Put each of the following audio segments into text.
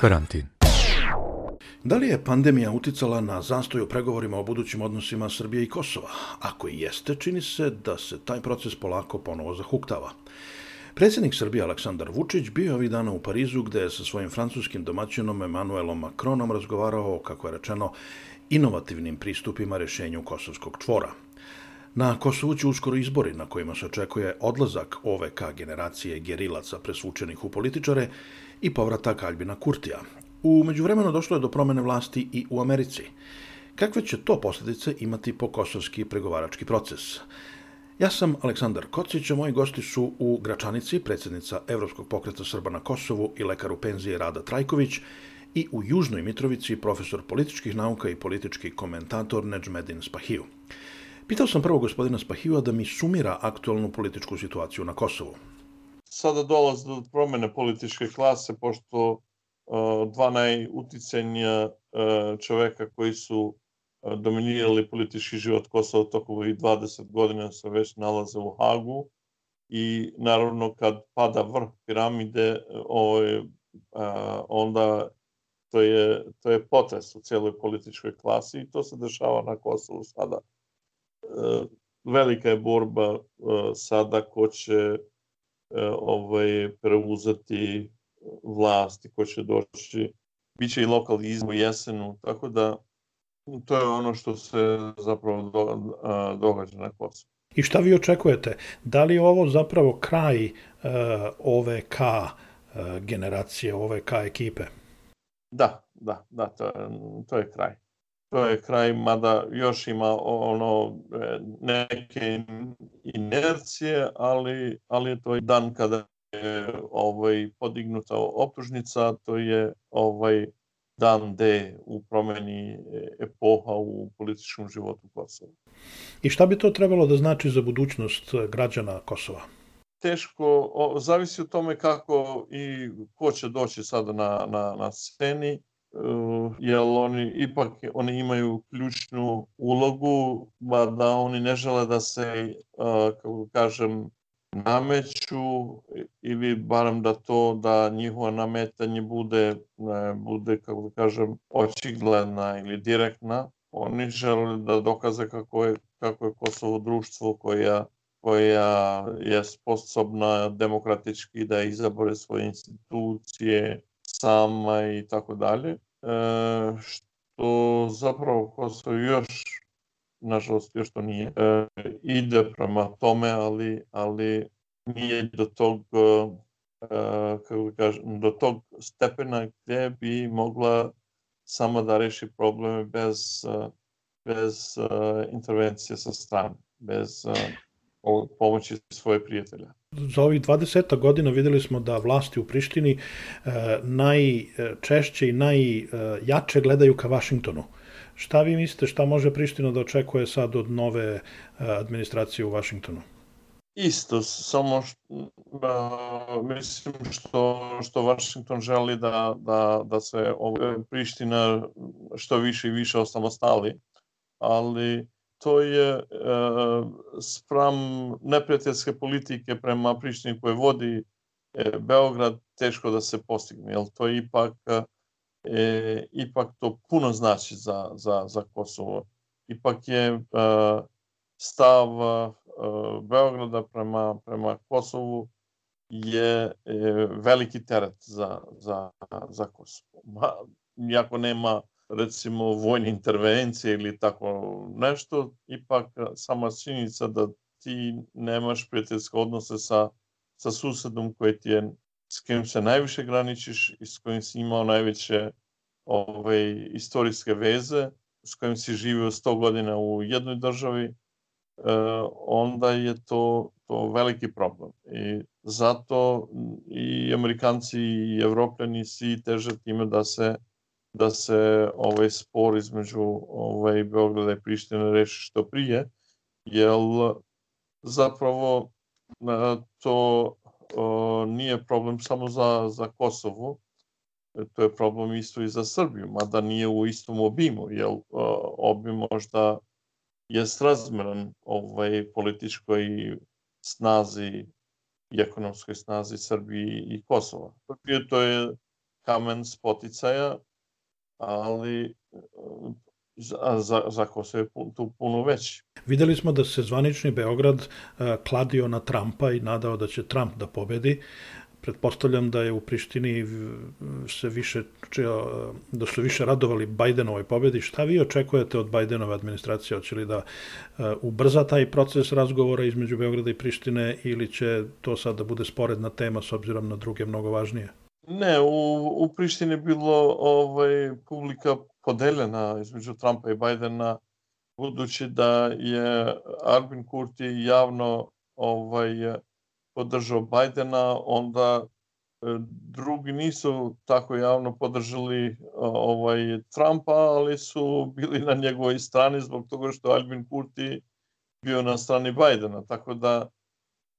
Karantin. Da li je pandemija uticala na zastoj u pregovorima o budućim odnosima Srbije i Kosova? Ako i jeste, čini se da se taj proces polako ponovo zahuktava. Predsjednik Srbije Aleksandar Vučić bio ovih dana u Parizu gde je sa svojim francuskim domaćinom Emanuelom Macronom razgovarao o, kako je rečeno, inovativnim pristupima rešenju kosovskog čvora. Na Kosovu će uskoro izbori na kojima se očekuje odlazak OVK generacije gerilaca presvučenih u političare i povratak Albina Kurtija. U međuvremenu došlo je do promene vlasti i u Americi. Kakve će to posljedice imati po kosovski pregovarački proces? Ja sam Aleksandar Kocić, a moji gosti su u Gračanici, predsjednica Evropskog pokreta Srba na Kosovu i lekar u penzije Rada Trajković i u Južnoj Mitrovici profesor političkih nauka i politički komentator Neđmedin Spahiju. Pitao sam prvo gospodina Spahiju da mi sumira aktualnu političku situaciju na Kosovu. Sada dolazi do promene političke klase, pošto uh, dva najuticajnija uh, čoveka koji su dominirali politički život Kosova tokom ovih 20 godina se već nalaze u Hagu i naravno kad pada vrh piramide ovaj, onda to je, to je potres u cijeloj političkoj klasi i to se dešava na Kosovu sada. E, velika je borba e, sada ko će e, ovaj, preuzeti vlasti, ko će doći. Biće i lokalni izmo jesenu, tako da To je ono što se zapravo do, događa na Kosovu. I šta vi očekujete? Da li je ovo zapravo kraj uh, OVK uh, generacije, OVK ekipe? Da, da, da, to je, to je kraj. To je kraj, mada još ima ono e, neke inercije, ali, ali je to dan kada je ovaj, podignuta optužnica, to je ovaj dan D u promeni e, epoha u političkom životu Kosova. I šta bi to trebalo da znači za budućnost građana Kosova? Teško, o, zavisi od tome kako i ko će doći sada na, na, na sceni, jer oni ipak oni imaju ključnu ulogu, da oni ne žele da se, uh, kako kažem, nameću ili barem da to da njihovo nametanje bude, ne, bude kako da kažem, očigledna ili direktna. Oni žele da dokaze kako je, kako je Kosovo društvo koja koja je sposobna demokratički da izabore svoje institucije sama i tako dalje. E, što zapravo Kosovo još nažalost još to nije, e, ide prema tome, ali, ali nije do tog, e, kako da kažem, do tog stepena gdje bi mogla sama da reši probleme bez, bez e, intervencije sa strane, bez e, pomoći svoje prijatelja. Za ovih 20 godina videli smo da vlasti u Prištini e, najčešće i najjače gledaju ka Vašingtonu. Šta vi mislite, šta može Priština da očekuje sad od nove e, administracije u Vašingtonu? Isto, samo što, uh, mislim što, što Washington želi da, da, da se Priština što više i više osamostali, ali to je uh, spram neprijateljske politike prema Prištini koje vodi uh, Beograd teško da se postigne, jer to je ipak e, ipak to puno znači za, za, za Kosovo. Ipak je e, stav e, Beograda prema, prema Kosovu je e, veliki teret za, za, za Kosovo. Ma, iako nema recimo vojne intervencije ili tako nešto, ipak sama činjenica da ti nemaš prijateljske odnose sa, sa susedom koji ti je s kojim se najviše graničiš i s kojim si imao najveće ovaj, istorijske veze, s kojim si živio 100 godina u jednoj državi, e, onda je to, to veliki problem. I zato i Amerikanci i Evropljani svi teže time da se da se ovaj spor između ovaj Beograda i Prištine reši što prije, jer zapravo e, to nije problem samo za, za Kosovo, to je problem isto i za Srbiju, mada nije u istom obimu, jer obim možda je srazmeran ovaj, političkoj snazi i ekonomskoj snazi Srbiji i Kosova. To je, kamen spoticaja, ali za, za, za Kosovo je tu puno veći. Videli smo da se zvanični Beograd uh, kladio na Trumpa i nadao da će Trump da pobedi. Pretpostavljam da je u Prištini se više, da su više radovali Bajdenovoj pobedi. Šta vi očekujete od Bajdenove administracije? Hoće li da ubrza taj proces razgovora između Beograda i Prištine ili će to sad da bude sporedna tema s obzirom na druge mnogo važnije? Ne, u, u Prištini je bilo ovaj, publika podeljena između Trumpa i Bajdena, budući da je Arbin Kurti javno ovaj, podržao Bajdena, onda e, drugi nisu tako javno podržali ovaj Trumpa, ali su bili na njegovoj strani zbog toga što Albin Kurti bio na strani Bajdena, tako da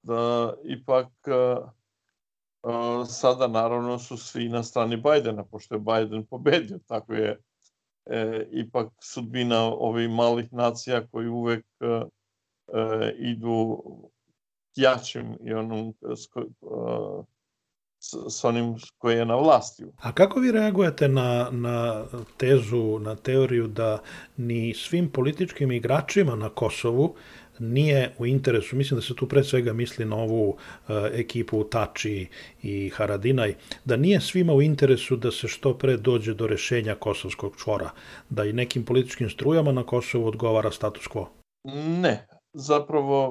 da ipak sada naravno su svi na strani Bajdena, pošto je Bajden pobedio, tako je e, ipak sudbina ovih malih nacija koji uvek e, idu jačim i onom s, e, s onim koji je na vlasti. A kako vi reagujete na, na tezu, na teoriju da ni svim političkim igračima na Kosovu nije u interesu, mislim da se tu pre svega misli na ovu uh, ekipu Tači i Haradinaj, da nije svima u interesu da se što pre dođe do rešenja kosovskog čvora, da i nekim političkim strujama na Kosovu odgovara status quo? Ne, zapravo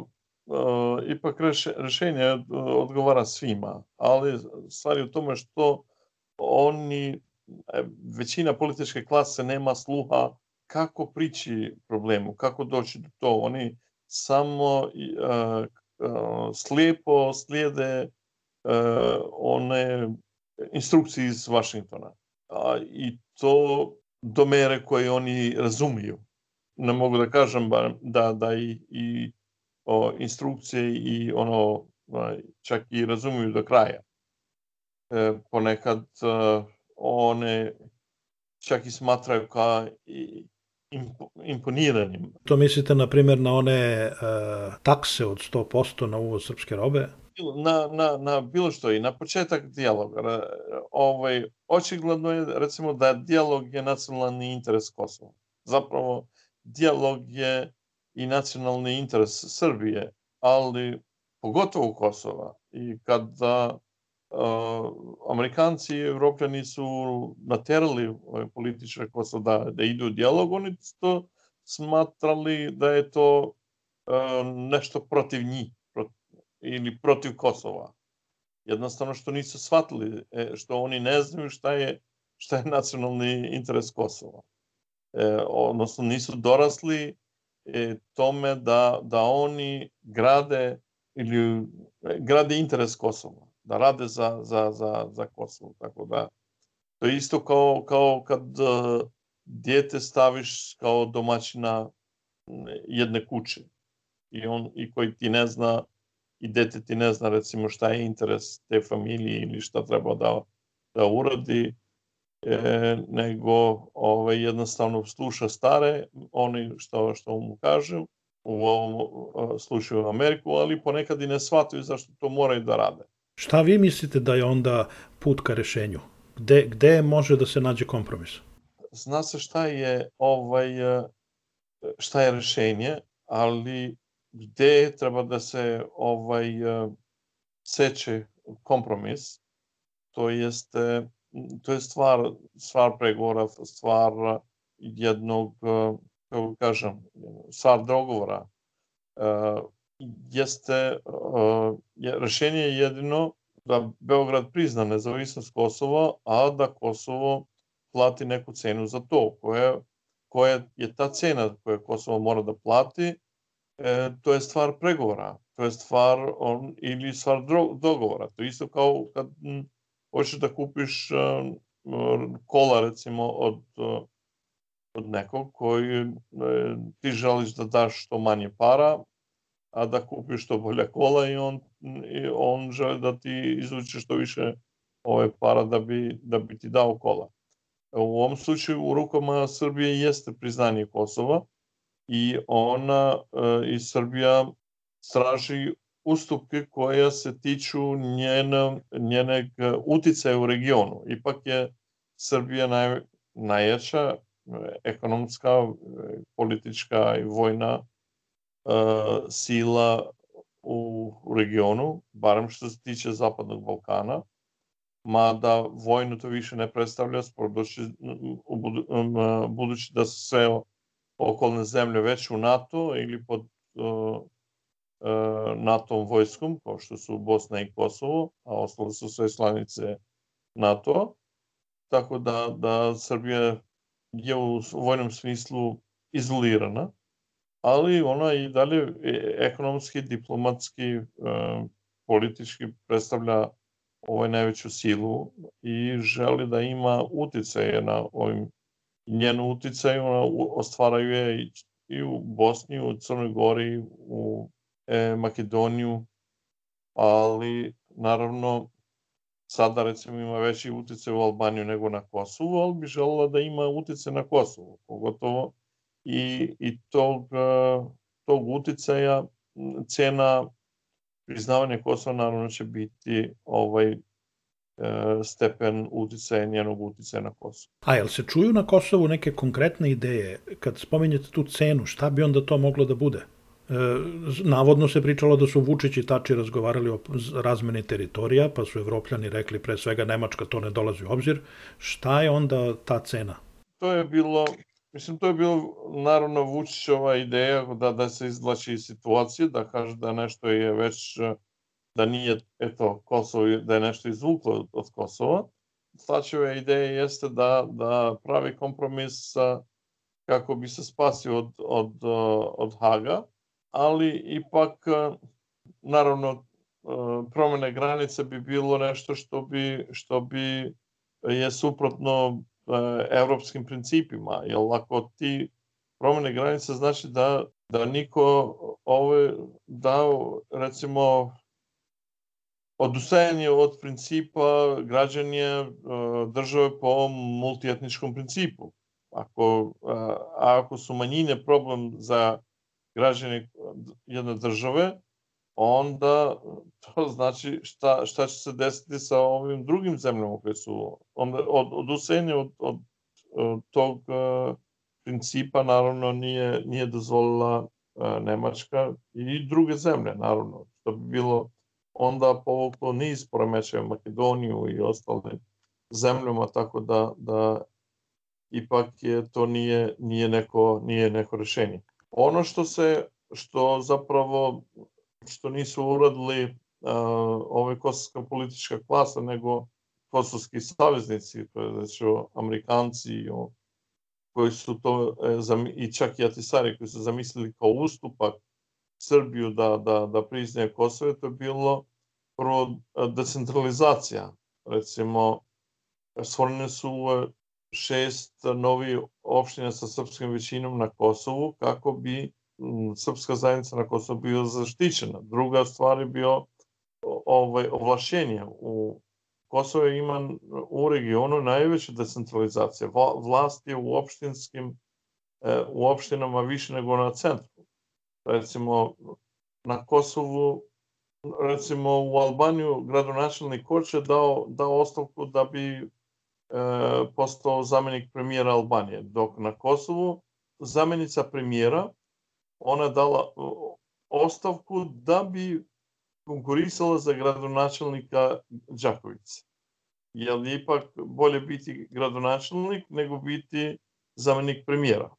uh, ipak reš, rešenje e, odgovara svima, ali stvari u tome što oni, većina političke klase nema sluha kako prići problemu, kako doći do to. Oni samo uh, uh, slijepo slijede uh, one instrukcije iz Vašingtona. A, I to do mere koje oni razumiju. Ne mogu da kažem da, da i, i o, instrukcije i ono čak i razumiju do kraja. E, ponekad uh, one čak i smatraju kao i, imponiranim. To mislite, na primjer, na one uh, takse od 100% na uvoz srpske robe? Na, na, na bilo što i na početak dijaloga. Ovaj, očigledno je, recimo, da dijalog je nacionalni interes Kosova. Zapravo, dijalog je i nacionalni interes Srbije, ali pogotovo Kosova. I kada Amerikanci i Evropljani su naterali ove političare Kosova da, da idu u dijalog, oni to smatrali da je to nešto protiv njih ili protiv Kosova. Jednostavno što nisu shvatili, e, što oni ne znaju šta je, šta je nacionalni interes Kosova. E, odnosno nisu dorasli e, tome da, da oni grade ili grade interes Kosova da rade za, za, za, za Kosovo. Tako da, to je isto kao, kao kad uh, dijete staviš kao domaćina jedne kuće i on i koji ti ne zna i dete ti ne zna recimo šta je interes te familije ili šta treba da, da uradi e, nego ovaj, jednostavno sluša stare oni što, što mu kažu u ovom slučaju Ameriku, ali ponekad i ne shvataju zašto to moraju da rade. Šta vi mislite da je onda put ka rešenju? Gde, gde može da se nađe kompromis? Zna se šta je ovaj šta je rešenje, ali gde treba da se ovaj seče kompromis, to jeste to je stvar, stvar pregovora, stvar jednog, kako kažem, stvar dogovora jeste uh, rešenje je jedino da Beograd prizna nezavisnost Kosova, a da Kosovo plati neku cenu za to, koja, koja je ta cena koju Kosovo mora da plati, e, to je stvar pregovora, to je stvar on, ili stvar dogovora. To je isto kao kad m, hoćeš da kupiš um, kola recimo od, od nekog koji e, ti želiš da daš što manje para, a da kupiš što bolja kola i on, i on žele da ti izvuče što više ove para da bi, da bi ti dao kola. U ovom slučaju u rukama Srbije jeste priznanje Kosova i ona e, i Srbija straži ustupke koja se tiču njena, njenog uticaja u regionu. Ipak je Srbija naj, najjača ekonomska, politička i vojna sila u, regionu, barem što se tiče Zapadnog Balkana, mada vojno to više ne predstavlja, budući, budući da su sve okolne zemlje već u NATO ili pod uh, NATO vojskom, kao što su Bosna i Kosovo, a ostale su sve slanice NATO, tako da, da Srbija je u vojnom smislu izolirana, ali ona i dalje e, ekonomski, diplomatski, e, politički predstavlja ovaj najveću silu i želi da ima uticaje na ovim njenu uticaj ona ostvaraju je i u Bosni, u Crnoj Gori, u e, Makedoniju, ali naravno sada recimo ima veći uticaj u Albaniju nego na Kosovu, ali bi želela da ima uticaj na Kosovu, pogotovo i, i tog, e, tog uticaja cena priznavanja Kosova naravno će biti ovaj e, stepen uticaja njenog uticaja na Kosovo. A jel se čuju na Kosovu neke konkretne ideje? Kad spominjete tu cenu, šta bi onda to moglo da bude? E, navodno se pričalo da su Vučić i Tači razgovarali o razmeni teritorija, pa su evropljani rekli pre svega Nemačka to ne dolazi u obzir. Šta je onda ta cena? To je bilo, mislim, to je bilo naravno Vučićova ideja da, da se izvlači iz situacije, da kaže da nešto je već, da nije, eto, Kosovo, da je nešto izvuklo od Kosova. Tačeva ideja jeste da, da pravi kompromis kako bi se spasio od, od, od Haga, ali ipak, naravno, promene granice bi bilo nešto što bi, što bi je suprotno evropskim principima, jer ako ti promene granice znači da, da niko ove dao, recimo, odustajanje od principa građanja države po multietničkom principu. Ako, a ako su manjine problem za građani jedne države, onda to znači šta, šta će se desiti sa ovim drugim zemljama koje su onda od, od usenja od, od, od tog uh, principa naravno nije, nije dozvolila uh, Nemačka i druge zemlje naravno, što bi bilo onda povuklo niz poremećaja Makedoniju i ostale zemljama, tako da, da ipak je to nije, nije, neko, nije neko rešenje. Ono što se, što zapravo, što nisu uradili uh, ove kosovska politička klasa, nego kosovski saveznici, to je znači Amerikanci o, koji su to, e, i čak i Atisari koji su zamislili kao ustupak Srbiju da, da, da priznaje Kosovo, to je bilo prvo decentralizacija. Recimo, stvorene su šest novi opština sa srpskom većinom na Kosovu kako bi srpska zajednica na Kosovu bio zaštićena. Druga stvar je bio ovaj, ovlašenje. U Kosovo ima u regionu najveća decentralizacija. Vlast je u opštinskim e, u opštinama više nego na centru. Recimo, na Kosovu recimo u Albaniju gradonačelnik Koče dao, dao ostavku da bi e, postao zamenik premijera Albanije, dok na Kosovu zamenica premijera ona dala ostavku da bi konkurisala za gradonačelnika Đakovice. Jer ipak bolje biti gradonačelnik nego biti zamenik premijera.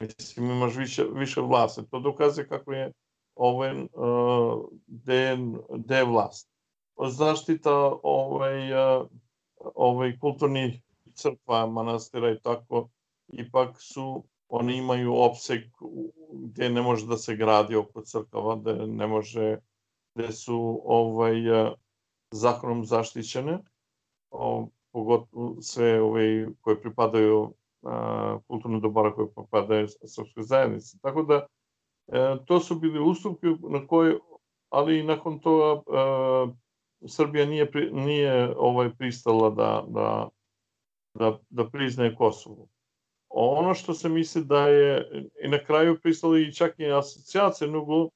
Mislim, imaš više, više vlasti. To dokazuje kako je ovaj, uh, je vlast. Zaštita ovaj, uh, ovaj, kulturnih crkva, manastira i tako, ipak su, oni imaju opseg gde ne može da se gradi oko crkava, gde ne može, gde su ovaj, zakonom zaštićene, o, pogotovo sve ovaj, koje pripadaju a, kulturne dobara koje pripadaju srpskoj zajednici. Tako da, e, to su bili ustupke na koje, ali nakon toga a, Srbija nije, nije ovaj pristala da, da, da, da priznaje Kosovo. Ono što se misli da je i na kraju pristali čak i asocijacije, nego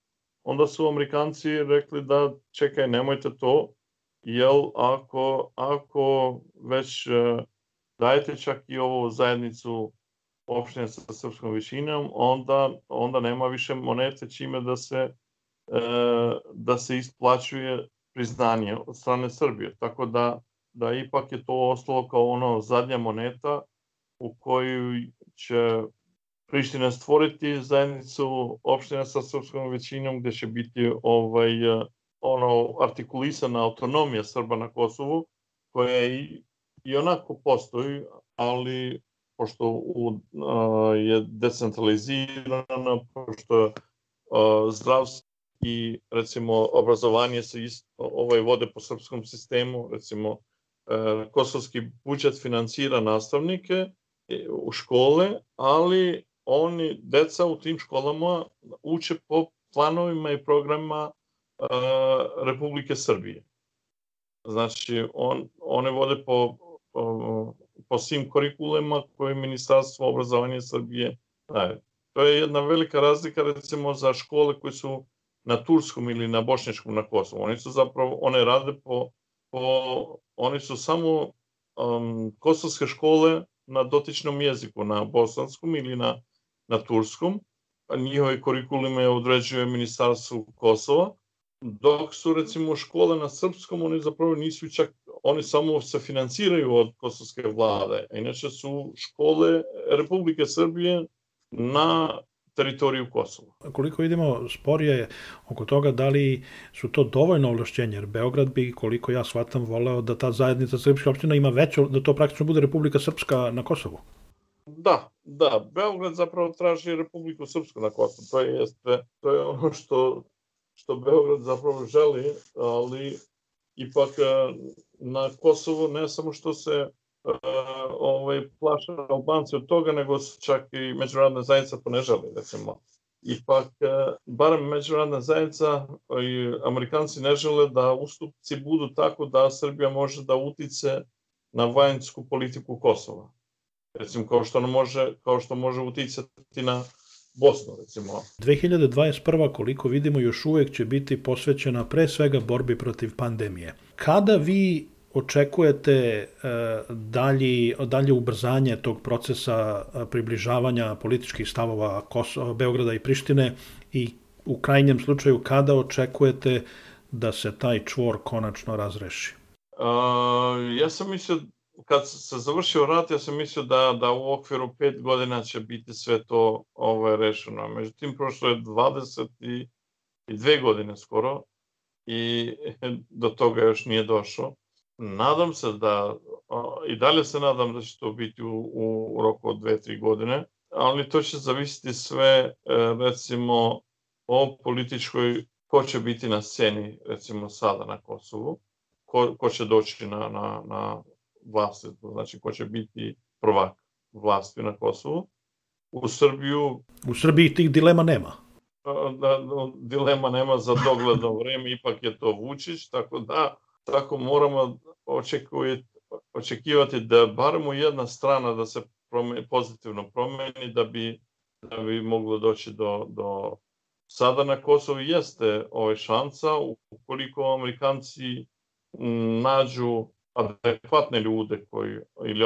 onda su Amerikanci rekli da čekaj, nemojte to, jel ako, ako već uh, dajete čak i ovu zajednicu opštine sa srpskom većinom, onda, onda nema više monete čime da se, uh, da se isplaćuje priznanje od strane Srbije. Tako da, da ipak je to ostalo kao ono zadnja moneta u koju će Priština stvoriti zajednicu opština sa srpskom većinom gde će biti ovaj ono artikulisana autonomija Srba na Kosovu koja i, i onako postoji, ali pošto u, a, je decentralizirana, pošto a, zdravstvo i recimo obrazovanje se isto, ovaj vode po srpskom sistemu, recimo a, kosovski budžet finansira nastavnike u škole, ali oni, deca u tim školama uče po planovima i programima Republike Srbije. Znači, on, one vode po, po, po svim kurikulima koje Ministarstvo obrazovanja Srbije daje. To je jedna velika razlika recimo za škole koje su na turskom ili na bošnjačkom na Kosovu. Oni su zapravo, one rade po, po oni su samo um, kosovske škole na dotičnom jeziku, na bosanskom ili na, na turskom. Njihove kurikulume određuje Ministarstvo Kosova dok su recimo škole na srpskom, oni zapravo nisu čak, oni samo se finansiraju od kosovske vlade. Inače su škole Republike Srbije na teritoriju Kosova. Koliko vidimo, sporije je oko toga da li su to dovoljno ovlašćenje, jer Beograd bi, koliko ja shvatam, voleo da ta zajednica srpska opština ima većo, da to praktično bude Republika Srpska na Kosovu. Da, da, Beograd zapravo traži Republiku Srpsku na Kosovu. To je, jeste, to je ono što što Beograd zapravo želi, ali ipak e, na Kosovu ne samo što se ovaj, plaša Albanci od toga, nego čak i međunarodna zajednica to ne želi, recimo. Ipak, e, barem međunarodna zajednica i Amerikanci ne žele da ustupci budu tako da Srbija može da utice na vanjsku politiku Kosova. Recimo, kao što, može, kao što može uticati na Bosnu, recimo. 2021. koliko vidimo još uvek će biti posvećena pre svega borbi protiv pandemije. Kada vi očekujete uh, dalji, dalje ubrzanje tog procesa uh, približavanja političkih stavova Beograda i Prištine i u krajnjem slučaju kada očekujete da se taj čvor konačno razreši? Uh, ja sam mislio kad se završio rat, ja sam mislio da, da u okviru pet godina će biti sve to ovaj, rešeno. Međutim, prošlo je 22 godine skoro i do toga još nije došlo. Nadam se da, i dalje se nadam da će to biti u, u roku od 2-3 godine, ali to će zavisiti sve, e, recimo, o političkoj, ko će biti na sceni, recimo, sada na Kosovu, ko, ko će doći na, na, na vlasti, znači ko će biti prvak vlasti na Kosovu. U Srbiju... U Srbiji tih dilema nema. Da, da, dilema nema za dogledno vreme, ipak je to Vučić, tako da tako moramo očekivati, očekivati da barem jedna strana da se promeni, pozitivno promeni, da bi, da bi moglo doći do, do sada na Kosovu. Jeste ove šansa, ukoliko Amerikanci nađu adekvatne ljude koji, ili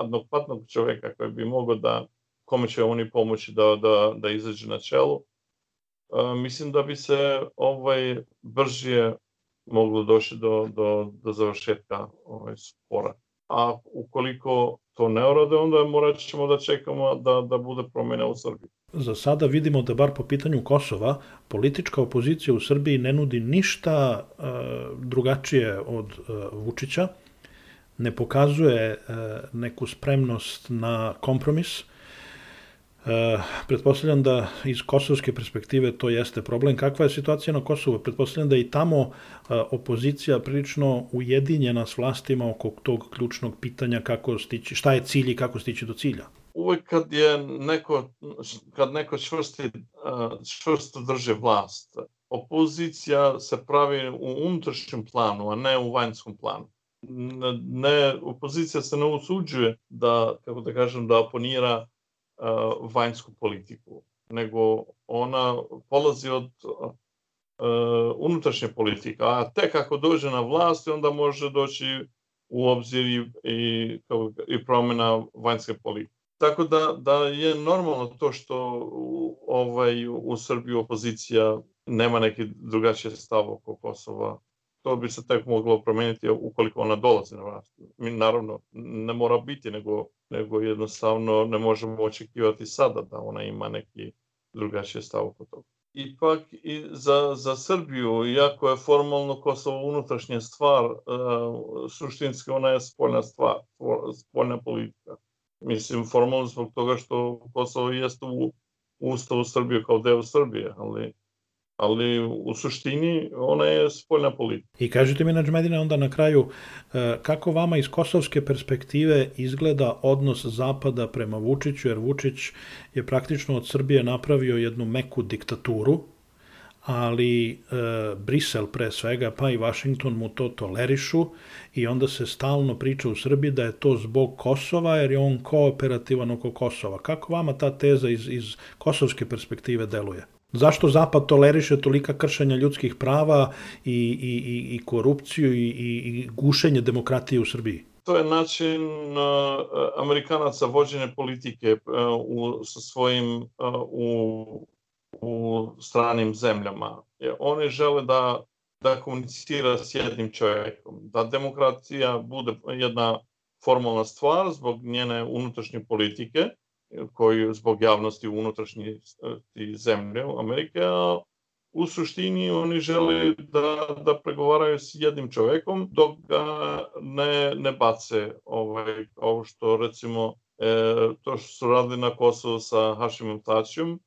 adekvatnog čoveka koji bi mogao da, kome će oni pomoći da, da, da izađe na čelu, a, mislim da bi se ovaj brže moglo doći do, do, do završetka ovaj spora. A ukoliko to ne urade, onda morat ćemo da čekamo da, da bude promjena u Srbiji. Za sada vidimo da bar po pitanju Kosova politička opozicija u Srbiji ne nudi ništa uh, drugačije od uh, Vučića ne pokazuje e, neku spremnost na kompromis. E, pretpostavljam da iz kosovske perspektive to jeste problem. Kakva je situacija na Kosovu? Pretpostavljam da i tamo e, opozicija prilično ujedinjena s vlastima oko tog ključnog pitanja kako stići, šta je cilj i kako stići do cilja. Uvek kad je neko, kad neko čvrsti, čvrsto drže vlast, opozicija se pravi u unutrašnjem planu, a ne u vanjskom planu ne, opozicija se ne usuđuje da, kako da kažem, da oponira vanjsku politiku, nego ona polazi od, unutrašnje politika, a tek ako dođe na vlast, onda može doći u obzir i, i, i promjena vanjske politike. Tako da, da je normalno to što u, ovaj, u Srbiji opozicija nema neki drugačiji stav oko Kosova. To bi se tek moglo promeniti ukoliko ona dolazi na vlast. Mi naravno ne mora biti, nego, nego jednostavno ne možemo očekivati sada da ona ima neki drugačiji stav oko toga. Ipak i za, za Srbiju, iako je formalno Kosovo unutrašnja stvar, uh, suštinski ona je spoljna stvar, spoljna politika. Mislim, formalno zbog toga što Kosovo jeste u Ustavu Srbije kao deo Srbije, ali ali u suštini ona je spoljna politika. I kažete mi, Nađmedina, onda na kraju, e, kako vama iz kosovske perspektive izgleda odnos Zapada prema Vučiću, jer Vučić je praktično od Srbije napravio jednu meku diktaturu, ali e, Brisel pre svega, pa i Washington mu to tolerišu i onda se stalno priča u Srbiji da je to zbog Kosova, jer je on kooperativan oko Kosova. Kako vama ta teza iz, iz kosovske perspektive deluje? Zašto Zapad toleriše tolika kršenja ljudskih prava i, i, i korupciju i, i gušenje demokratije u Srbiji? To je način uh, Amerikanaca vođenja politike uh, u, sa svojim uh, u, u stranim zemljama. Jer oni žele da, da komunicira s jednim čovjekom, da demokratija bude jedna formalna stvar zbog njene unutrašnje politike, koji zbog javnosti unutrašnje zemlje u Amerike, a u suštini oni žele da, da pregovaraju s jednim čovekom dok ga ne, ne bace ovaj, ovo što recimo e, to što su radili na Kosovu sa Hašimom Tačijom,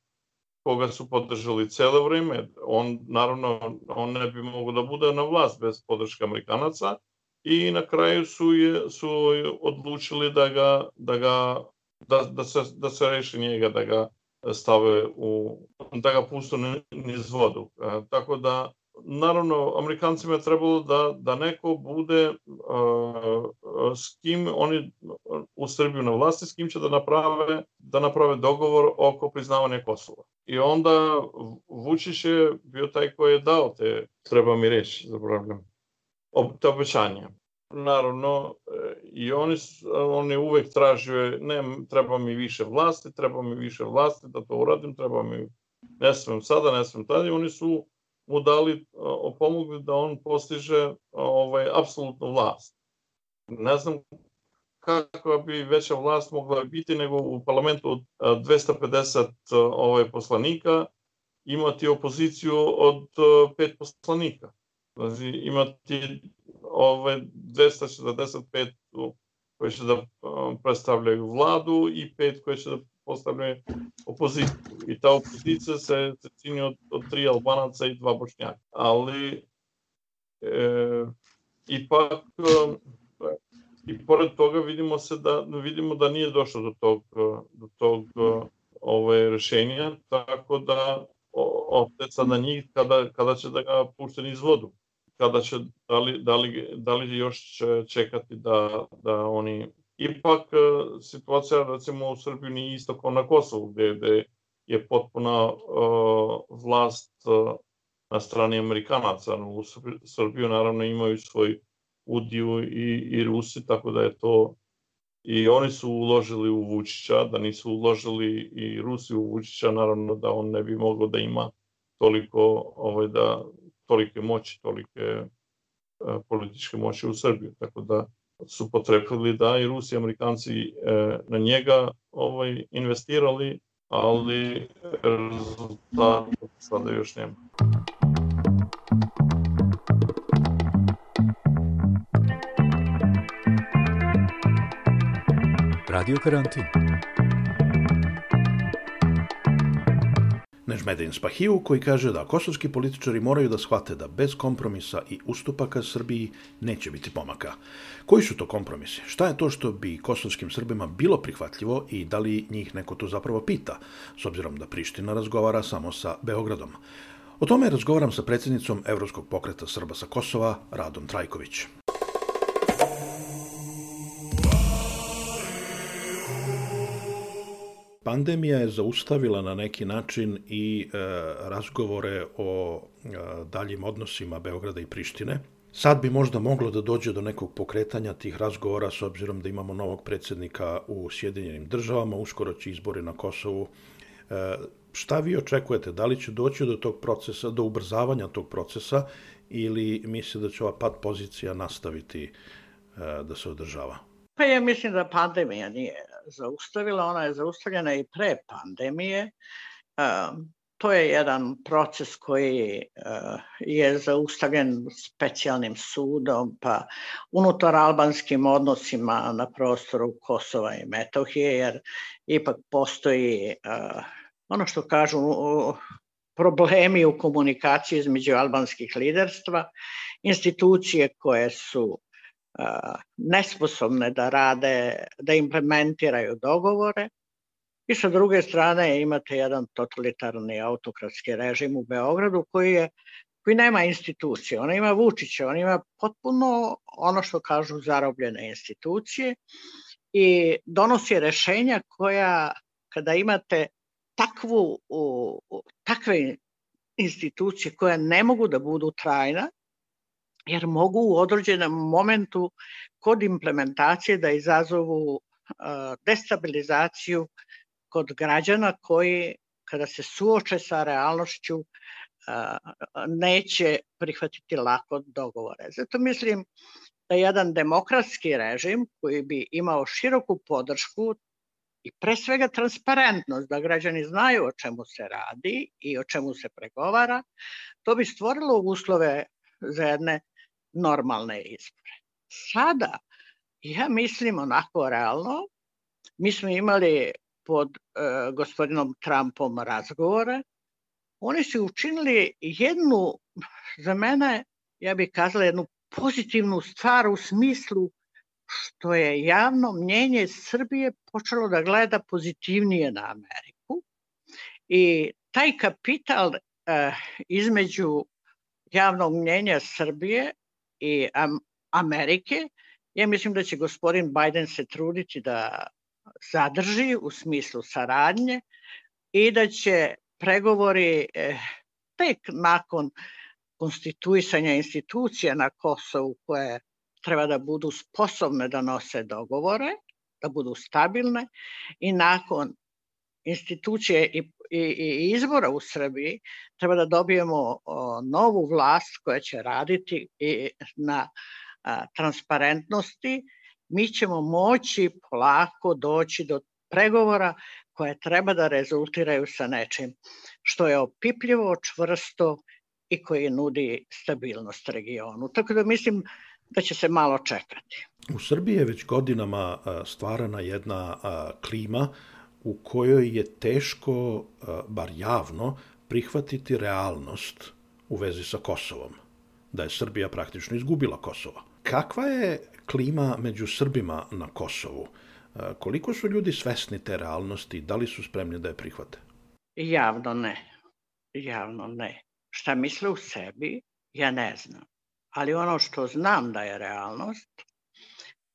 koga su podržali celo vreme. On, naravno, on ne bi mogo da bude na vlast bez podrške Amerikanaca i na kraju su, je, su odlučili da ga, da ga da, da, se, da se reši njega, da ga stave u, da ga pustu niz vodu. E, tako da, naravno, Amerikancima je trebalo da, da neko bude uh, s kim oni u Srbiju na vlasti, s kim će da naprave, da naprave dogovor oko priznavanja Kosova. I onda Vučić je bio taj koji je dao te, treba mi reći, zaboravljam, te obećanje. Naravno, e, i oni, oni uvek traže, ne, treba mi više vlasti, treba mi više vlasti da to uradim, treba mi, ne smem sada, ne smem tada, i oni su mu dali, pomogli da on postiže ovaj, apsolutnu vlast. Ne znam kakva bi veća vlast mogla biti nego u parlamentu od 250 ovaj, poslanika imati opoziciju od pet poslanika. Znači, imati ove 245 koji će da predstavljaju vladu i pet koji će da postavljaju opoziciju. I ta opozicija se, se čini od, od tri albanaca i dva bošnjaka. Ali e, ipak i pored toga vidimo se da vidimo da nije došlo do tog do tog ove rešenja tako da opet sad na njih kada, kada će da ga pušte iz vodu kada će, da li, da li, da li još će čekati da, da oni... Ipak e, situacija recimo u Srbiji nije isto kao na Kosovu, gde, gde je potpuna uh, vlast uh, na strani Amerikanaca. U Srbiju naravno imaju svoj udiju i, i Rusi, tako da je to i oni su uložili u Vučića, da nisu uložili i Rusi u Vučića, naravno da on ne bi mogao da ima toliko ovaj, da, tolike moći, tolike e, političke moći u Srbiji. Tako da su potrebili da i Rusi i Amerikanci e, na njega ovaj, investirali, ali rezultat sada još nema. Radio karantin. Nežmedin Spahiju koji kaže da kosovski političari moraju da shvate da bez kompromisa i ustupaka Srbiji neće biti pomaka. Koji su to kompromisi? Šta je to što bi kosovskim Srbima bilo prihvatljivo i da li njih neko to zapravo pita, s obzirom da Priština razgovara samo sa Beogradom? O tome razgovaram sa predsjednicom Evropskog pokreta Srba sa Kosova, Radom Trajković. Pandemija je zaustavila na neki način i e, razgovore o e, daljim odnosima Beograda i Prištine. Sad bi možda moglo da dođe do nekog pokretanja tih razgovora s obzirom da imamo novog predsednika u Sjedinjenim državama, uskoro će izbori na Kosovu. E, šta vi očekujete? Da li će doći do tog procesa, do ubrzavanja tog procesa ili mislite da će ova pad pozicija nastaviti e, da se održava? Pa ja mislim da pandemija nije zaustavila, ona je zaustavljena i pre pandemije. To je jedan proces koji je zaustavljen specijalnim sudom, pa unutar albanskim odnosima na prostoru Kosova i Metohije, jer ipak postoji ono što kažu problemi u komunikaciji između albanskih liderstva, institucije koje su nesposobne da rade, da implementiraju dogovore. I sa druge strane imate jedan totalitarni autokratski režim u Beogradu koji je koji nema institucije, ona ima Vučića, on ima potpuno ono što kažu zarobljene institucije i donosi rešenja koja kada imate takvu, takve institucije koje ne mogu da budu trajna, jer mogu u određenom momentu kod implementacije da izazovu destabilizaciju kod građana koji kada se suoče sa realnošću neće prihvatiti lako dogovore. Zato mislim da jedan demokratski režim koji bi imao široku podršku i pre svega transparentnost, da građani znaju o čemu se radi i o čemu se pregovara, to bi stvorilo uslove za jedne normalne izbore. Sada, ja mislim onako realno, mi smo imali pod e, gospodinom Trumpom razgovore, oni su učinili jednu, za mene, ja bih kazala jednu pozitivnu stvar u smislu što je javno mnjenje Srbije počelo da gleda pozitivnije na Ameriku i taj kapital e, između javnog mnjenja Srbije i Amerike, ja mislim da će gospodin Biden se truditi da zadrži u smislu saradnje i da će pregovori eh, tek nakon konstituisanja institucija na Kosovu koje treba da budu sposobne da nose dogovore, da budu stabilne i nakon institucije i, i, i izbora u Srbiji treba da dobijemo o, novu vlast koja će raditi i na a, transparentnosti, mi ćemo moći polako doći do pregovora koje treba da rezultiraju sa nečim što je opipljivo, čvrsto i koji nudi stabilnost regionu. Tako da mislim da će se malo čekati. U Srbiji je već godinama stvarana jedna klima u kojoj je teško, bar javno, prihvatiti realnost u vezi sa Kosovom, da je Srbija praktično izgubila Kosovo. Kakva je klima među Srbima na Kosovu? Koliko su ljudi svesni te realnosti? Da li su spremni da je prihvate? Javno ne. Javno ne. Šta misle u sebi, ja ne znam. Ali ono što znam da je realnost,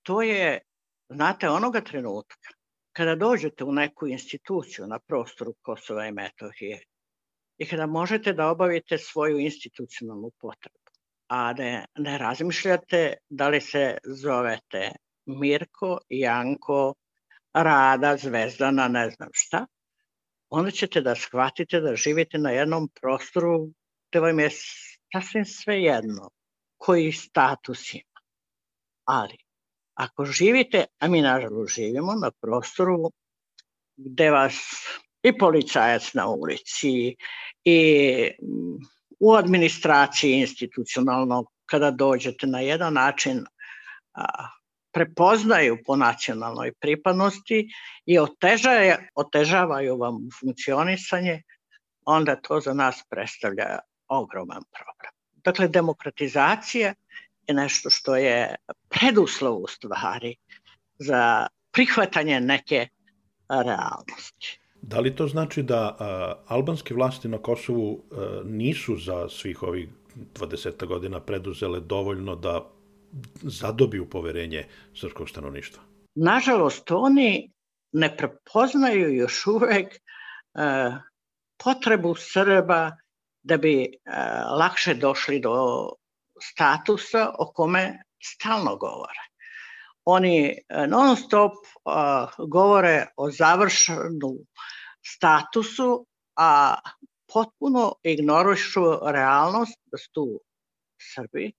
to je, znate, onoga trenutka kada dođete u neku instituciju na prostoru Kosova i Metohije i kada možete da obavite svoju institucionalnu potrebu, a ne, ne razmišljate da li se zovete Mirko, Janko, Rada, Zvezdana, ne znam šta, onda ćete da shvatite da živite na jednom prostoru gde vam je sasvim sve jedno koji status ima. Ali Ako živite, a mi nažalost živimo na prostoru gde vas i policajac na ulici i u administraciji institucionalno kada dođete na jedan način a, prepoznaju po nacionalnoj pripadnosti i otežaju, otežavaju vam funkcionisanje, onda to za nas predstavlja ogroman problem. Dakle, demokratizacija je nešto što je preduslov u stvari za prihvatanje neke realnosti. Da li to znači da a, albanske vlasti na Kosovu a, nisu za svih ovih 20 godina preduzele dovoljno da zadobiju poverenje srpskog stanovništva? Nažalost, oni ne prepoznaju još uvek uh, potrebu Srba da bi lakše došli do statusa o kome stalno govore. Oni non stop uh, govore o završenu statusu, a potpuno ignorušu realnost da su tu Srbi,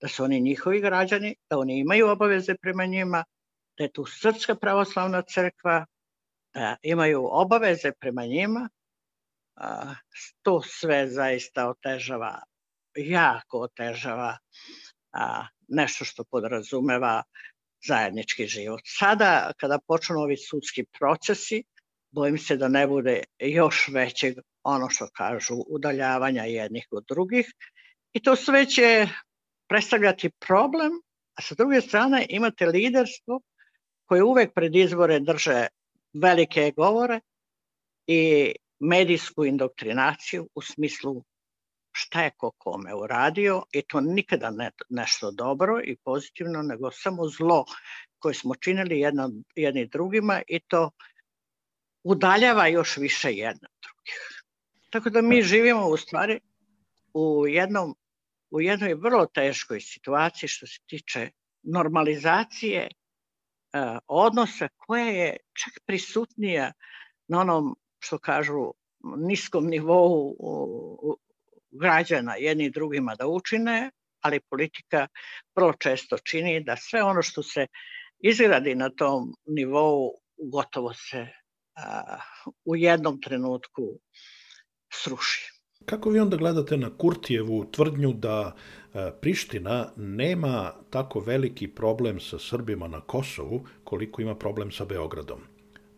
da su oni njihovi građani, da oni imaju obaveze prema njima, da je tu Srpska pravoslavna crkva, da imaju obaveze prema njima, to sve zaista otežava, jako otežava nešto što podrazumeva zajednički život. Sada, kada počnu ovi sudski procesi, bojim se da ne bude još većeg ono što kažu udaljavanja jednih od drugih i to sve će predstavljati problem, a sa druge strane imate liderstvo koje uvek pred izbore drže velike govore i medijsku indoktrinaciju u smislu šta je ko kome uradio i to nikada ne nešto dobro i pozitivno, nego samo zlo koje smo činili jedno, jedni drugima i to udaljava još više jedna drugih. Tako da mi živimo u stvari u jednom u jednoj vrlo teškoj situaciji što se tiče normalizacije uh, odnosa koja je čak prisutnija na onom što kažu niskom nivou uh, građana jedni drugima da učine, ali politika vrlo često čini da sve ono što se izgradi na tom nivou gotovo se uh, u jednom trenutku sruši. Kako vi onda gledate na Kurtijevu tvrdnju da e, Priština nema tako veliki problem sa Srbima na Kosovu koliko ima problem sa Beogradom?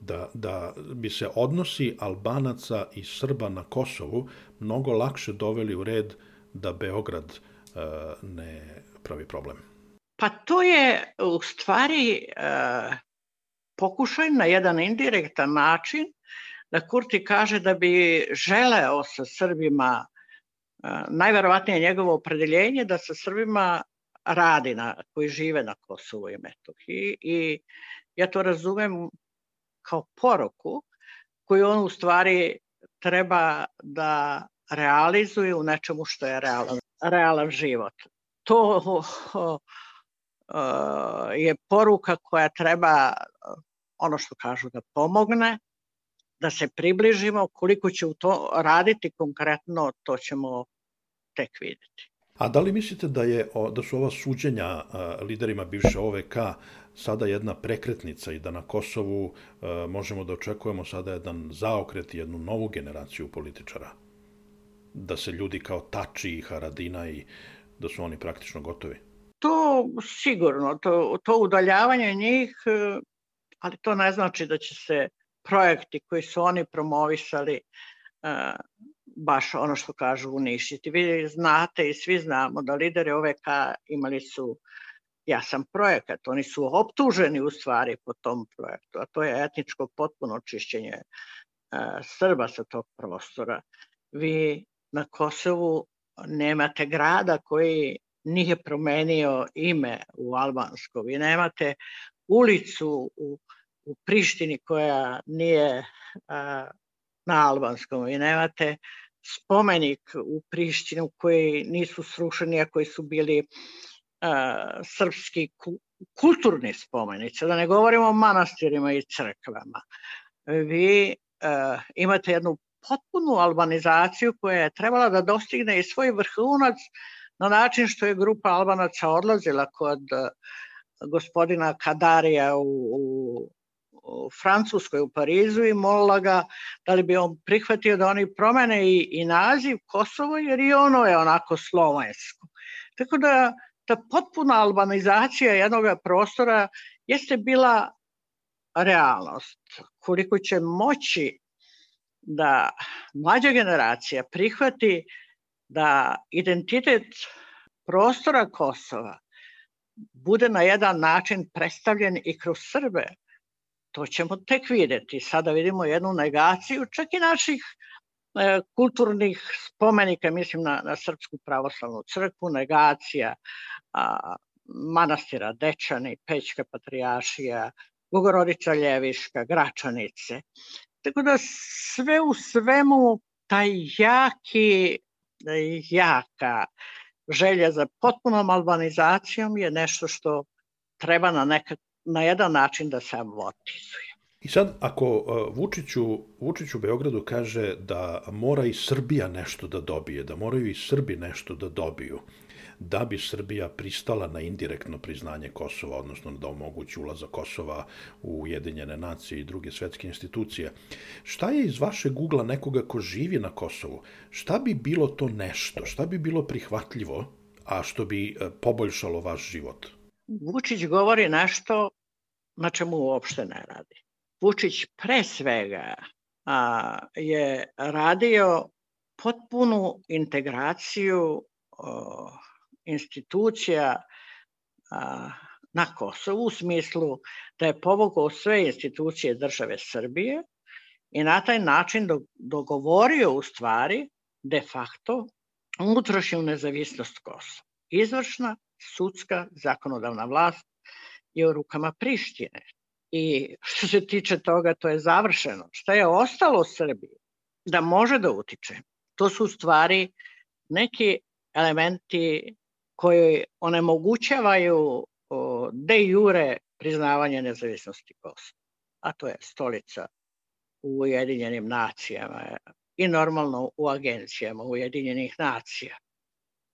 Da, da bi se odnosi Albanaca i Srba na Kosovu mnogo lakše doveli u red da Beograd uh, ne pravi problem? Pa to je u stvari uh, pokušaj na jedan indirektan način da Kurti kaže da bi želeo sa Srbima, najverovatnije njegovo opredeljenje da sa Srbima radi na, koji žive na Kosovu i Metohiji i ja to razumem kao poruku koju on u stvari treba da realizuje u nečemu što je realan, realan život. To uh, je poruka koja treba, ono što kažu, da pomogne, da se približimo, koliko će u to raditi konkretno, to ćemo tek videti. A da li mislite da, je, da su ova suđenja liderima bivše OVK sada jedna prekretnica i da na Kosovu možemo da očekujemo sada jedan zaokret i jednu novu generaciju političara? Da se ljudi kao Tači i Haradina i da su oni praktično gotovi? To sigurno, to, to udaljavanje njih, ali to ne znači da će se projekti koji su oni promovisali uh, baš ono što kažu uništiti. Vi znate i svi znamo da lideri OVK imali su jasan projekat. Oni su optuženi u stvari po tom projektu, a to je etničko potpuno čišćenje uh, Srba sa tog prostora. Vi na Kosovu nemate grada koji nije promenio ime u albansko. Vi nemate ulicu u u Prištini koja nije a, na albanskom i nemate spomenik u Prištinu koji nisu srušeni, a koji su bili srpski kulturni spomenici, da ne govorimo o manastirima i crkvama. Vi imate jednu potpunu albanizaciju koja je trebala da dostigne i svoj vrhunac na način što je grupa albanaca odlazila kod gospodina Kadarija u, u u Francuskoj u Parizu i molila ga da li bi on prihvatio da oni promene i, i naziv Kosovo jer i ono je onako slovensko. Tako da ta potpuna albanizacija jednog prostora jeste bila realnost. Koliko će moći da mlađa generacija prihvati da identitet prostora Kosova bude na jedan način predstavljen i kroz Srbe, to ćemo tek videti. Sada vidimo jednu negaciju čak i naših kulturnih spomenika, mislim na, na Srpsku pravoslavnu crkvu, negacija a, manastira Dečani, Pećka patrijašija, Bogorodica Ljeviška, Gračanice. Tako da sve u svemu taj jaki, jaka želja za potpunom albanizacijom je nešto što treba na, neka, na jedan način da se amortizuje. I sad, ako uh, Vučiću, Vučiću Beogradu kaže da mora i Srbija nešto da dobije, da moraju i Srbi nešto da dobiju, da bi Srbija pristala na indirektno priznanje Kosova, odnosno da omogući ulazak Kosova u Ujedinjene nacije i druge svetske institucije. Šta je iz vašeg ugla nekoga ko živi na Kosovu? Šta bi bilo to nešto? Šta bi bilo prihvatljivo, a što bi e, poboljšalo vaš život? Vučić govori nešto na čemu uopšte ne radi. Vučić pre svega a, je radio potpunu integraciju o, institucija a, na Kosovu u smislu da je povogao sve institucije države Srbije i na taj način do, dogovorio u stvari de facto unutrašnju nezavisnost Kosova. Izvršna, sudska, zakonodavna vlast je u rukama Prištine. I što se tiče toga, to je završeno. Šta je ostalo Srbiji da može da utiče? To su u stvari neki elementi koji onemogućavaju de jure priznavanje nezavisnosti Kosova. A to je stolica u Ujedinjenim nacijama i normalno u agencijama Ujedinjenih nacija.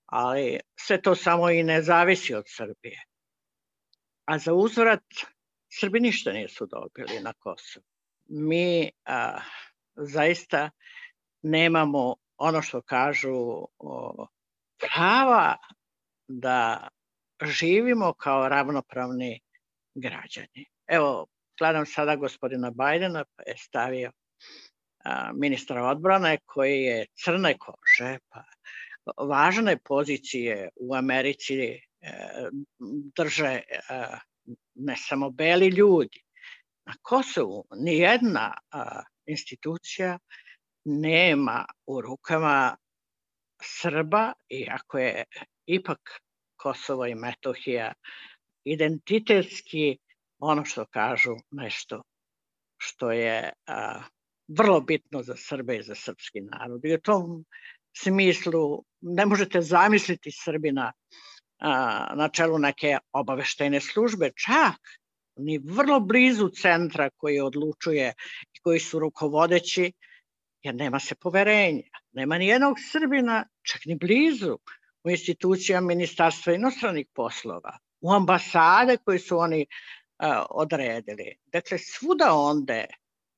Ali sve to samo i ne zavisi od Srbije. A za uzvrat Srbi ništa nisu dobili na Kosovu. Mi a, zaista nemamo ono što kažu o, prava da živimo kao ravnopravni građani. Evo, gledam sada gospodina Bajdena, pa je stavio a, ministra odbrane koji je crne kože, pa važne pozicije u Americi e, drže e, ne samo beli ljudi. Na Kosovu nijedna a, institucija nema u rukama Srba, iako je ipak Kosovo i Metohija identitetski ono što kažu nešto što je a, vrlo bitno za Srbe i za srpski narod. I u tom smislu ne možete zamisliti Srbina a, na čelu neke obaveštene službe, čak ni vrlo blizu centra koji odlučuje i koji su rukovodeći, jer nema se poverenja. Nema ni jednog Srbina, čak ni blizu, u institucijama Ministarstva inostranih poslova, u ambasade koje su oni uh, odredili. Dakle, svuda onde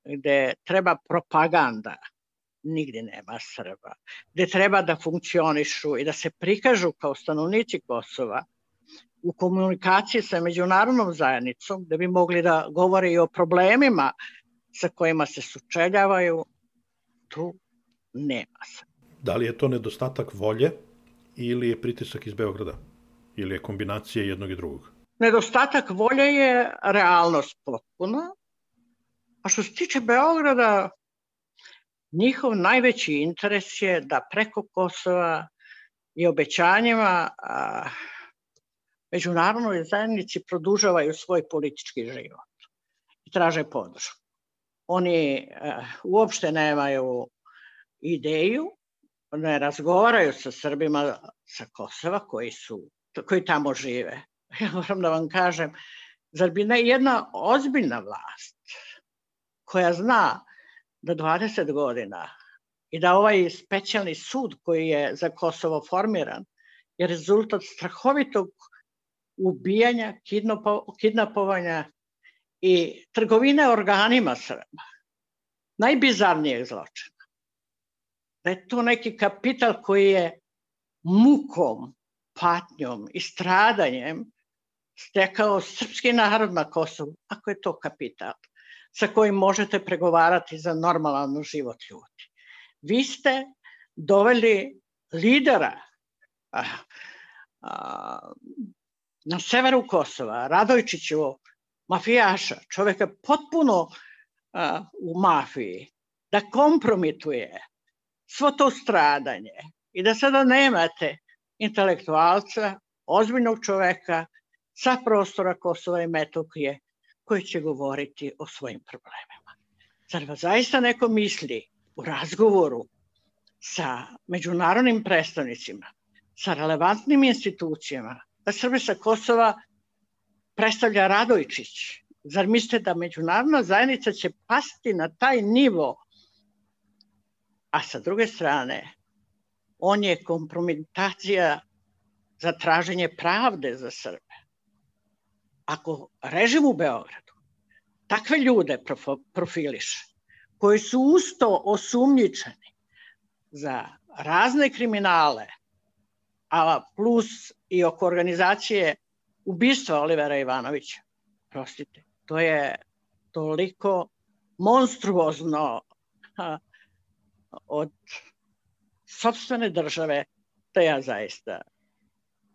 gde treba propaganda, nigde nema Srba. Gde treba da funkcionišu i da se prikažu kao stanovnici Kosova u komunikaciji sa međunarodnom zajednicom, da bi mogli da govore i o problemima sa kojima se sučeljavaju, tu nema se. Da li je to nedostatak volje ili je pritisak iz Beograda? Ili je kombinacija jednog i drugog? Nedostatak volje je realnost potpuna. A što se tiče Beograda, njihov najveći interes je da preko Kosova i obećanjima a, međunarodnoj zajednici produžavaju svoj politički život i traže podršku. Oni a, uopšte nemaju ideju ne razgovaraju sa Srbima sa Kosova koji su koji tamo žive. Ja moram da vam kažem, zar bi ne jedna ozbiljna vlast koja zna da 20 godina i da ovaj specijalni sud koji je za Kosovo formiran je rezultat strahovitog ubijanja, kidnapovanja i trgovine organima Srba. Najbizarnijeg zločina da je to neki kapital koji je mukom, patnjom i stradanjem stekao srpski narod na Kosovu, ako je to kapital sa kojim možete pregovarati za normalan život ljudi. Vi ste doveli lidera a, a, na severu Kosova, Radojčićevog mafijaša, čoveka potpuno a, u mafiji, da kompromituje svo to stradanje i da sada nemate intelektualca, ozbiljnog čoveka sa prostora Kosova i Metohije koji će govoriti o svojim problemima. Zar vas zaista neko misli u razgovoru sa međunarodnim predstavnicima, sa relevantnim institucijama, da Srbe sa Kosova predstavlja Radojčić. Zar mislite da međunarodna zajednica će pasti na taj nivo? A sa druge strane, on je kompromitacija za traženje pravde za Srbe. Ako režim u Beogradu takve ljude profiliše, koji su usto osumnjičeni za razne kriminale, a plus i oko organizacije ubistva Olivera Ivanovića. Prostite, to je toliko monstruozno od sobstvene države da ja zaista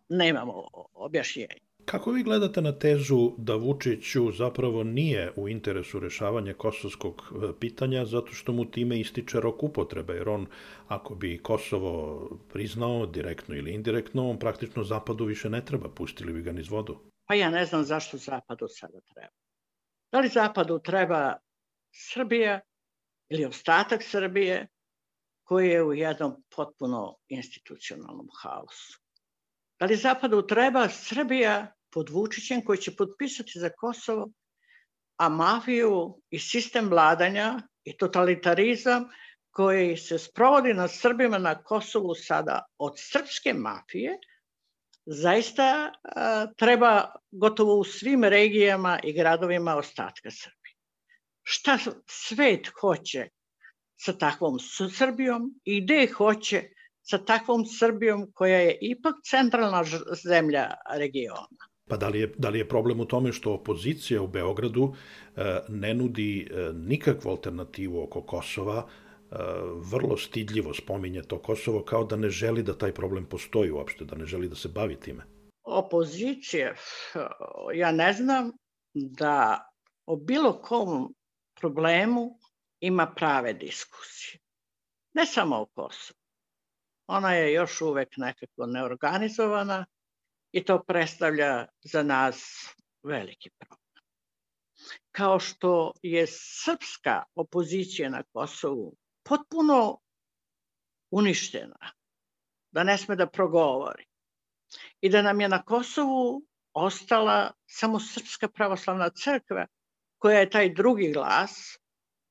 nemam objašnjenja. Kako vi gledate na tezu da Vučiću zapravo nije u interesu rešavanja kosovskog e, pitanja zato što mu time ističe rok upotrebe, jer on ako bi Kosovo priznao direktno ili indirektno, on praktično Zapadu više ne treba, pustili bi ga niz vodu. Pa ja ne znam zašto Zapadu sada treba. Da li Zapadu treba Srbija ili ostatak Srbije koji je u jednom potpuno institucionalnom haosu? Da li Zapadu treba Srbija pod Vučićem koji će potpisati za Kosovo, a mafiju i sistem vladanja i totalitarizam koji se sprovodi na Srbima na Kosovu sada od srpske mafije, zaista a, treba gotovo u svim regijama i gradovima ostatka Srbije. Šta svet hoće sa takvom Srbijom i gde hoće sa takvom Srbijom koja je ipak centralna zemlja regiona. Pa da li, je, da li je problem u tome što opozicija u Beogradu e, ne nudi e, nikakvu alternativu oko Kosova, e, vrlo stidljivo spominje to Kosovo kao da ne želi da taj problem postoji uopšte, da ne želi da se bavi time? Opozicija, ja ne znam da o bilo kom problemu ima prave diskusije. Ne samo o Kosovu. Ona je još uvek nekako neorganizovana, i to predstavlja za nas veliki problem. Kao što je srpska opozicija na Kosovu potpuno uništena, da ne sme da progovori i da nam je na Kosovu ostala samo Srpska pravoslavna crkva koja je taj drugi glas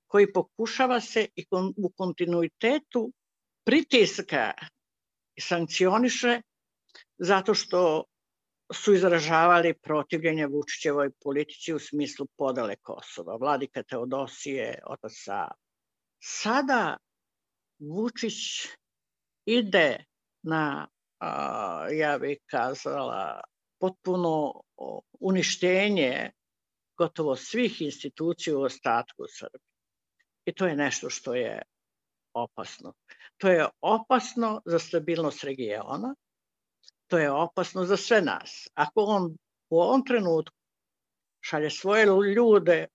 koji pokušava se i u kontinuitetu pritiska i sankcioniše zato što su izražavali protivljenje Vučićevoj politici u smislu podale Kosova. Vladika Teodosije, otac Sava. Sada Vučić ide na, a, ja bih kazala, potpuno uništenje gotovo svih institucija u ostatku Srbije. I to je nešto što je opasno. To je opasno za stabilnost regiona, to je opasno za sve nas. Ako on u ovom trenutku šalje svoje ljude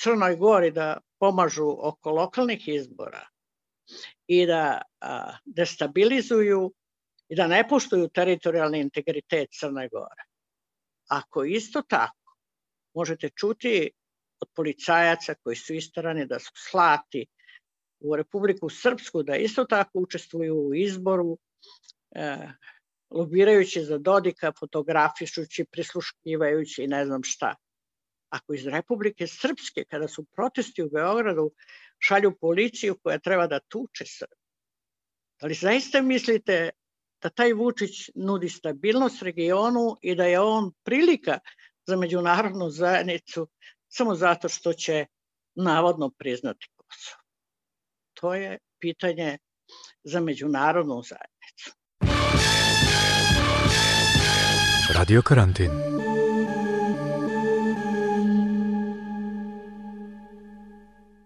Crnoj Gori da pomažu oko lokalnih izbora i da a, destabilizuju i da ne poštuju teritorijalni integritet Crne Gore. Ako isto tako možete čuti od policajaca koji su istarani da su slati u Republiku Srpsku da isto tako učestvuju u izboru e, lobirajući za Dodika, fotografišući, prisluškivajući i ne znam šta. Ako iz Republike Srpske, kada su protesti u Beogradu, šalju policiju koja treba da tuče Srbi, da li zaista mislite da taj Vučić nudi stabilnost regionu i da je on prilika za međunarodnu zajednicu samo zato što će navodno priznati Kosovo? To je pitanje za međunarodnu zajednicu. Radio Karantin.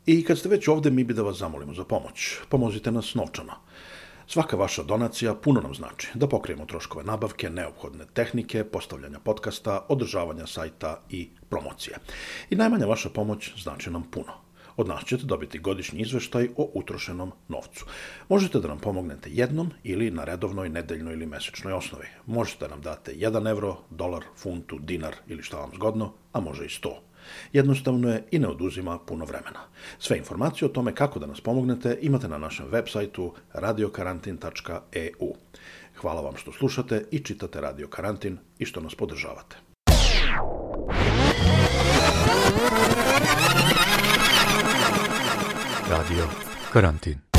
I kad ste već ovde, mi bi da vas zamolimo za pomoć. Pomozite nas novčano. Svaka vaša donacija puno nam znači da pokrijemo troškove nabavke, neophodne tehnike, postavljanja podcasta, održavanja sajta i promocije. I najmanja vaša pomoć znači nam puno. Od nas ćete dobiti godišnji izveštaj o utrošenom novcu. Možete da nam pomognete jednom ili na redovnoj, nedeljnoj ili mesečnoj osnovi. Možete da nam date 1 evro, dolar, funtu, dinar ili šta vam zgodno, a može i 100. Jednostavno je i ne oduzima puno vremena. Sve informacije o tome kako da nas pomognete imate na našem web sajtu radiokarantin.eu. Hvala vam što slušate i čitate Radio Karantin i što nas podržavate. Radio Karantin